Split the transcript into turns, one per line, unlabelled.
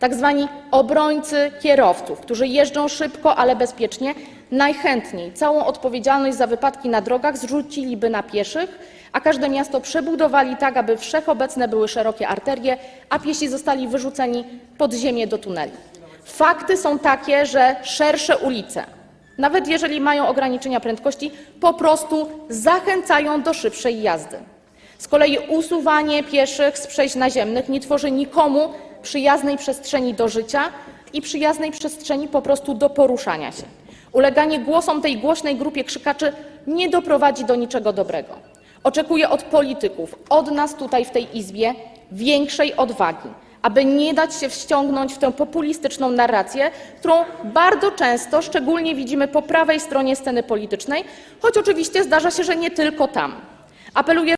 Tak zwani obrońcy kierowców, którzy jeżdżą szybko, ale bezpiecznie, najchętniej całą odpowiedzialność za wypadki na drogach zrzuciliby na pieszych, a każde miasto przebudowali tak, aby wszechobecne były szerokie arterie, a piesi zostali wyrzuceni pod ziemię do tuneli. Fakty są takie, że szersze ulice, nawet jeżeli mają ograniczenia prędkości, po prostu zachęcają do szybszej jazdy. Z kolei usuwanie pieszych z przejść naziemnych nie tworzy nikomu przyjaznej przestrzeni do życia i przyjaznej przestrzeni po prostu do poruszania się. Uleganie głosom tej głośnej grupie krzykaczy nie doprowadzi do niczego dobrego. Oczekuję od polityków, od nas tutaj w tej Izbie większej odwagi, aby nie dać się wściągnąć w tę populistyczną narrację, którą bardzo często szczególnie widzimy po prawej stronie sceny politycznej, choć oczywiście zdarza się, że nie tylko tam. Apeluję